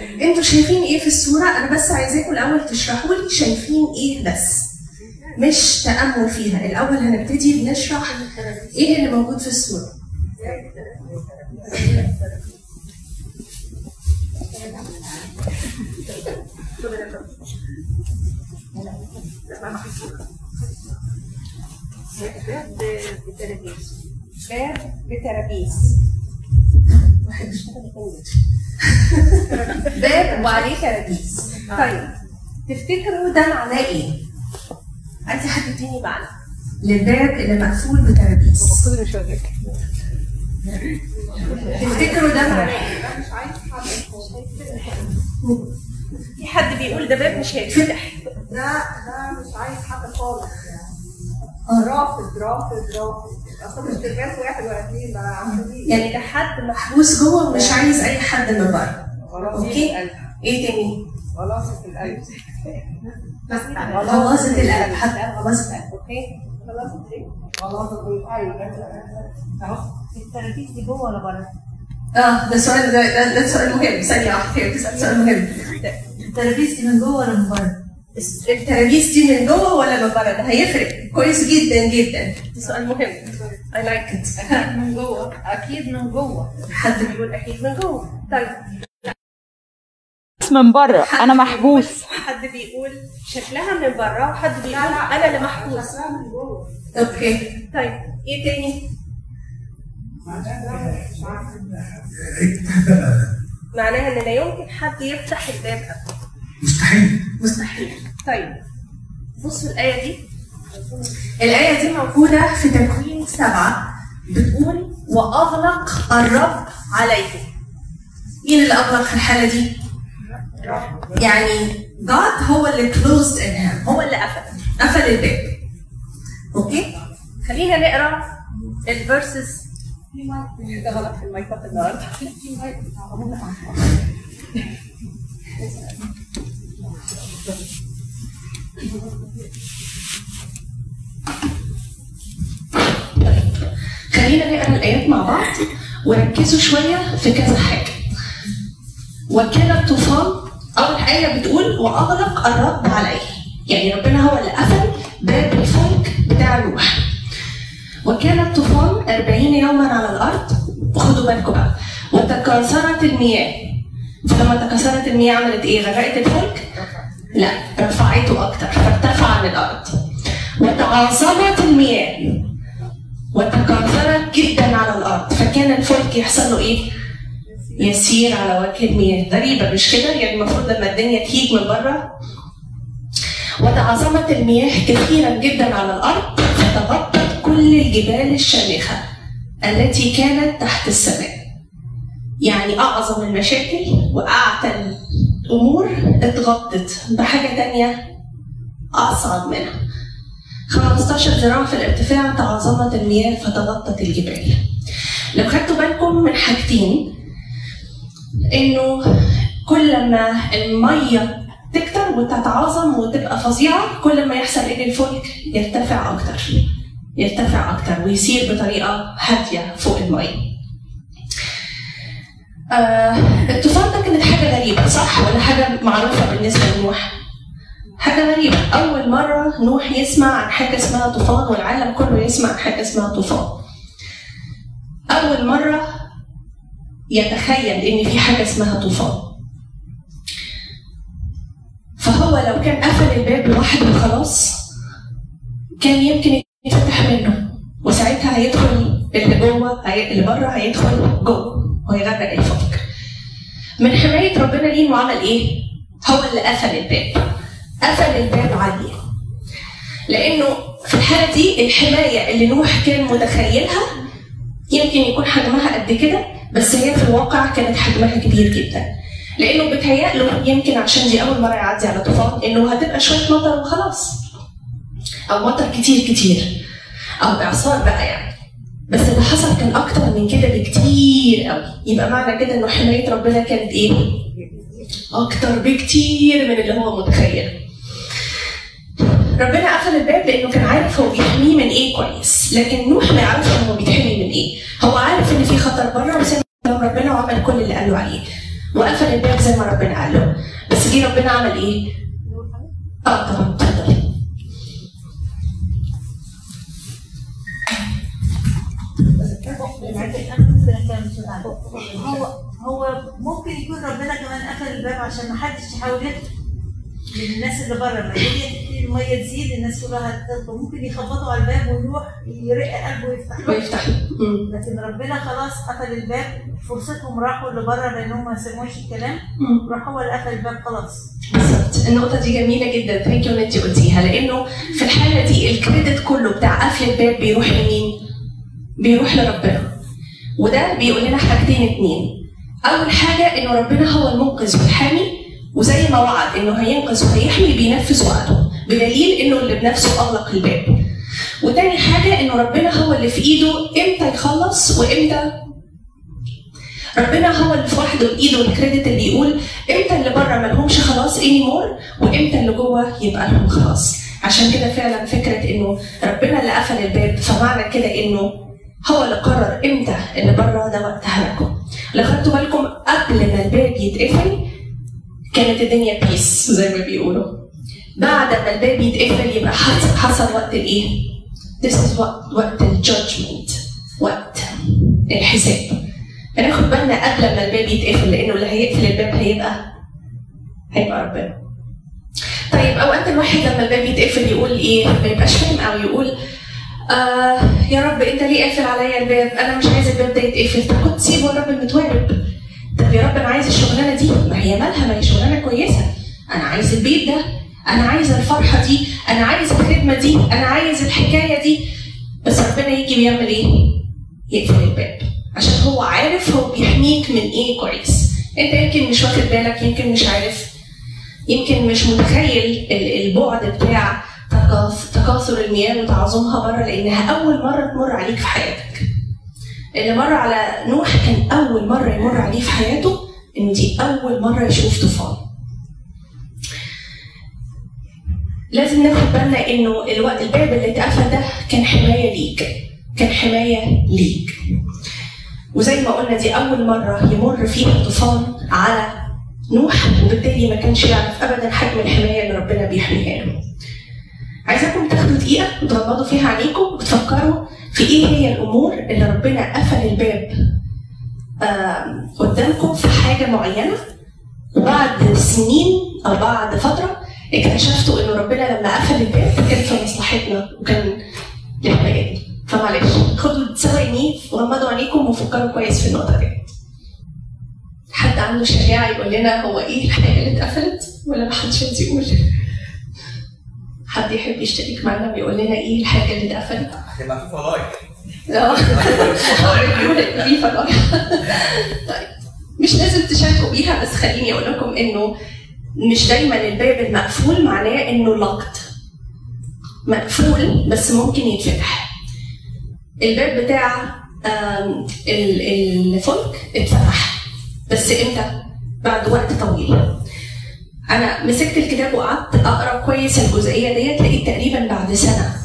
أنتوا شايفين إيه في الصورة؟ أنا بس عايزاكم الأول تشرحوا لي شايفين إيه بس. مش تأمل فيها، الأول هنبتدي بنشرح إيه اللي موجود في الصورة. باب بترابيز باب بترابيز. باب وعليه ترابيز. طيب تفتكروا ده معناه إيه؟ عايزة حد يديني معنى للباب اللي مقفول بترابيز. كل شغلك تفتكروا ده معناه إيه؟ في حد بيقول ده باب مش هيتفتح ده ده مش عايز حد خالص يعني رافض رافض رافض عشرين يعني ده حد محبوس جوه ومش عايز أي حد من بره. okay؟ إيه تاني؟ غلاصة القلب. غلاظة القلب حد قال غلاظة القلب. okay؟ غلاصة إيه؟ غلاصة القلب. أهو. الترابيس دي جوه ولا بره؟ آه ده سؤال ده, ده, سؤال مهم. ثانية واحدة. هي بتسأل سؤال مهم. الترابيس دي من جوه ولا من بره؟ الترابيس دي من جوه ولا من بره؟ ده هيفرق. كويس جدا جدا. ده سؤال مهم. I like it. من جوه. أكيد من جوه. حد بيقول أكيد من جوه. طيب. من بره أنا محبوس. حد بيقول شكلها من بره وحد بيقول أنا اللي محبوس. من جوه. أوكي. طيب. إيه تاني؟ معناها إن لا يمكن حد يفتح الباب ابدا. مستحيل. مستحيل. طيب. بصوا الآية دي. الآية دي موجودة في تكوين سبعة. بتقول وأغلق الرب عليكم. مين اللي أغلق في الحالة دي؟ يعني God هو اللي closed in him. هو اللي قفل. قفل الباب. okay؟ خلينا نقرأ ال verses ده غلط في المايكات النهارده وركزوا شوية في كذا حاجة. وكان الطوفان أول إيه بتقول وأغلق الرب عليه يعني ربنا هو اللي قفل باب الفلك بتاع نوح وكان الطوفان أربعين يوما على الأرض. وخدوا بالكم بقى. وتكاثرت المياه. فلما تكاثرت المياه عملت إيه؟ غرقت الفلك؟ لا رفعته أكتر. فارتفع عن الأرض. وتعاظمت المياه. وتكاثرت جدا على الأرض. فكان الفلك يحصل له إيه؟ يسير على وجه المياه غريبة مش كده؟ يعني المفروض لما الدنيا تهيج من بره وتعاظمت المياه كثيرا جدا على الأرض فتغطت كل الجبال الشامخة التي كانت تحت السماء يعني أعظم المشاكل وأعتى الأمور اتغطت بحاجة تانية أصعب منها 15 ذراع في الارتفاع تعاظمت المياه فتغطت الجبال. لو خدتوا بالكم من حاجتين إنه كل ما المية تكتر وتتعاظم وتبقى فظيعة كل ما يحصل إن الفلك يرتفع أكتر يرتفع أكتر ويسير بطريقة هادية فوق المية. آه الطوفان ده كانت حاجة غريبة صح؟ ولا حاجة معروفة بالنسبة لنوح حاجة غريبة. أول مرة نوح يسمع عن حاجة اسمها طوفان والعالم كله يسمع عن حاجة اسمها طوفان. أول مرة يتخيل إن في حاجة اسمها طوفان. فهو لو كان قفل الباب لوحده وخلاص كان يمكن يتفتح منه. وساعتها هيدخل اللي جوه هي... اللي بره هيدخل جوه ويغرق الفلك من حماية ربنا ليه انه عمل إيه؟ هو اللي قفل الباب. قفل الباب عليه لأنه في الحالة دي الحماية اللي نوح كان متخيلها يمكن يكون حجمها قد كده بس هي في الواقع كانت حجمها كبير جدا. لأنه بيتهيأ له يمكن عشان دي أول مرة يعدي على طوفان إنه هتبقى شوية مطر وخلاص. أو مطر كتير كتير. أو إعصار بقى يعني. بس اللي حصل كان أكتر من كده بكتير قوي يبقى معنى كده إنه حماية ربنا كانت إيه؟ أكتر بكتير من اللي هو متخيل ربنا قفل الباب لأنه كان عارف هو بيحميه من إيه كويس. لكن نوح ما يعرفش هو بيتحمي من إيه. هو عارف إن في خطر بره كلام ربنا وعمل كل اللي قاله عليه. وقفل الباب زي ما ربنا قال له بس جه ربنا عمل إيه؟ آه طبعا اتفضلي هو هو ممكن يكون ربنا كمان قفل الباب عشان ما حدش يحاول يدخل من الناس اللي بره. يجي الميه تزيد الناس كلها هتدخل ممكن يخبطوا على الباب ويروح يرق قلبه ويفتح. ويفتح. لكن ربنا خلاص قفل الباب. فرصتهم راحوا اللي بره لانهم ما سمعوش الكلام. راح هو اللي قفل الباب خلاص. بالظبط. النقطة دي جميلة جدا. thank you ان انت قلتيها. لأنه في الحالة دي ال credit كله بتاع قفل الباب بيروح لمين؟ بيروح لربنا. وده بيقول لنا حاجتين اتنين. أول حاجة إنه ربنا هو المنقذ والحامي وزي ما وعد إنه هينقذ وهيحمي بينفذ وعده. بدليل إنه اللي بنفسه أغلق الباب. وتاني حاجة إنه ربنا هو اللي في إيده إمتى يخلص وإمتى ربنا هو اللي في وحده بايده الكريدت اللي يقول إمتى اللي بره مالهمش خلاص اني مور وإمتى اللي جوه يبقى لهم خلاص. عشان كده فعلا فكرة إنه ربنا اللي قفل الباب فمعنى كده إنه هو اللي قرر إمتى اللي بره ده وقت هلاكم لو خدتوا بالكم قبل ما الباب يتقفل كانت الدنيا peace زي ما بيقولوا. بعد ما الباب يتقفل يبقى حصل, وقت الإيه؟ This is وقت وقت ال judgment وقت الحساب فناخد بالنا قبل ما الباب يتقفل لأنه اللي هيقفل الباب هيبقى هيبقى ربنا. طيب اوقات الواحد لما الباب يتقفل يقول إيه؟ ما يبقاش فاهم أو يقول آه يا رب أنت ليه قافل عليا الباب؟ أنا مش عايز الباب ده يتقفل، طب كنت سيبه الرب المتوارب. طب يا رب أنا عايز الشغلانة دي، ما هي مالها ما هي شغلانة كويسة. أنا عايز البيت ده، أنا عايز الفرحة دي، أنا عايز الخدمة دي، أنا عايز الحكاية دي. بس ربنا يجي ويعمل إيه؟ يقفل الباب. عشان هو عارف هو بيحميك من إيه كويس أنت يمكن مش واخد بالك يمكن مش عارف يمكن مش متخيل ال- البعد بتاع تكاث- تكاثر المياه وتعظمها بره لأنها أول مرة تمر عليك في حياتك اللي مر على نوح كان أول مرة يمر عليه في حياته انه دي أول مرة يشوف طوفان لازم ناخد بالنا إنه الوقت الباب اللي اتقفل ده كان حماية ليك. كان حماية ليك. وزي ما قلنا دي أول مرة يمر فيها طوفان على نوح وبالتالي ما كانش يعرف أبدا حجم الحماية اللي ربنا بيحميها له. عايزاكم تاخدوا دقيقة وتغمضوا فيها عينيكم وتفكروا في إيه هي الأمور اللي ربنا قفل الباب قدامكم في حاجة معينة وبعد سنين أو بعد فترة. اكتشفتوا إنه ربنا لما قفل الباب كان في مصلحتنا وكان للحماية دي. فمعلش خدوا ثواني وغمضوا عينيكم وفكروا كويس في النقطة دي. حد عنده شجاعة يقول لنا هو إيه الحاجة اللي اتقفلت ولا محدش عايز يقول؟ حد يحب يشترك معانا ويقول لنا إيه الحاجة اللي اتقفلت؟ هتبقى في فضايح آه بيقول في فضايح. طيب مش لازم تشاركوا بيها بس خليني أقول لكم إنه مش دايما الباب المقفول معناه إنه لوكت مقفول بس ممكن يتفتح. الباب بتاع الفلك اتفتح. بس إمتى؟ بعد وقت طويل. أنا مسكت الكتاب وقعدت أقرأ كويس الجزئية ديت لقيت تقريبا بعد سنة.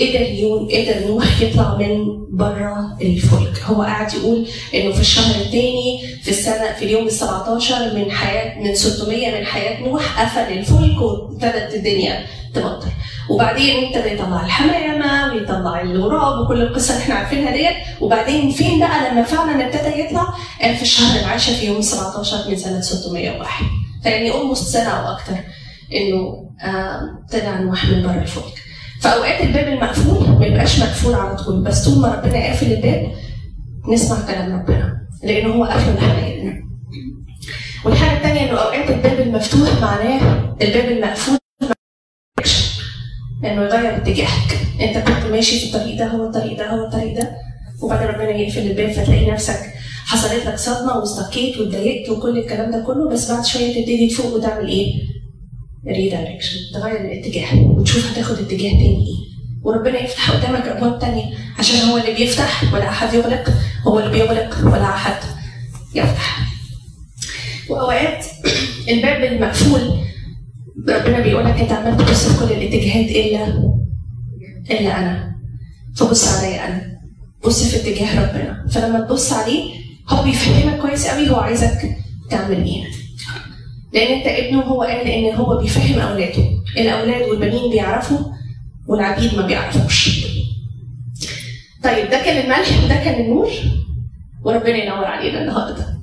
قدر يون قدر نوح يطلع من بره الفلك. هو قاعد يقول إنه في الشهر الثاني في السنة في اليوم ال 17 من حياه من 600 من حياة نوح قفل الفلك وابتدت الدنيا تمطر وبعدين ابتدى يطلع الحمامة ويطلع الغراب وكل القصة اللي إحنا عارفينها ديت. وبعدين فين بقى لما فعلا ابتدى يطلع؟ قال في الشهر العاشر في يوم 17 من سنة 601 فيعني اولموست سنة أو أكتر إنه آه، طلع نوح من بره الفلك. فاوقات الباب المقفول ما يبقاش مقفول على طول بس طول ما ربنا قافل الباب نسمع كلام ربنا لأنه هو قافل حمايتنا والحاجة الثانية إنه أوقات الباب المفتوح معناه الباب المقفول إنه يغير اتجاهك أنت كنت ماشي في الطريق ده هو الطريق ده هو الطريق ده وبعدين ربنا يقفل الباب فتلاقي نفسك حصلت لك صدمة واستقيت واتضايقت وكل الكلام ده كله بس بعد شوية تبتدي تفوق وتعمل إيه؟ ريدايركشن تغير الاتجاه. وتشوف هتاخد اتجاه تاني إيه. وربنا يفتح قدامك أبواب تانية. عشان هو اللي بيفتح ولا أحد يغلق. هو اللي بيغلق ولا أحد يفتح. وأوقات الباب المقفول ربنا بيقول لك أنت عمال تبص في كل الاتجاهات إلا إلا أنا. فبص عليا أنا. بص في اتجاه ربنا. فلما تبص عليه هو بيفهمك كويس قوي هو عايزك تعمل إيه. لأن أنت ابنه هو قال إن هو بيفهم أولاده. الأولاد والبنين بيعرفوا والعبيد ما بيعرفوش. طيب ده كان الملح وده كان النور. وربنا ينور علينا النهارده.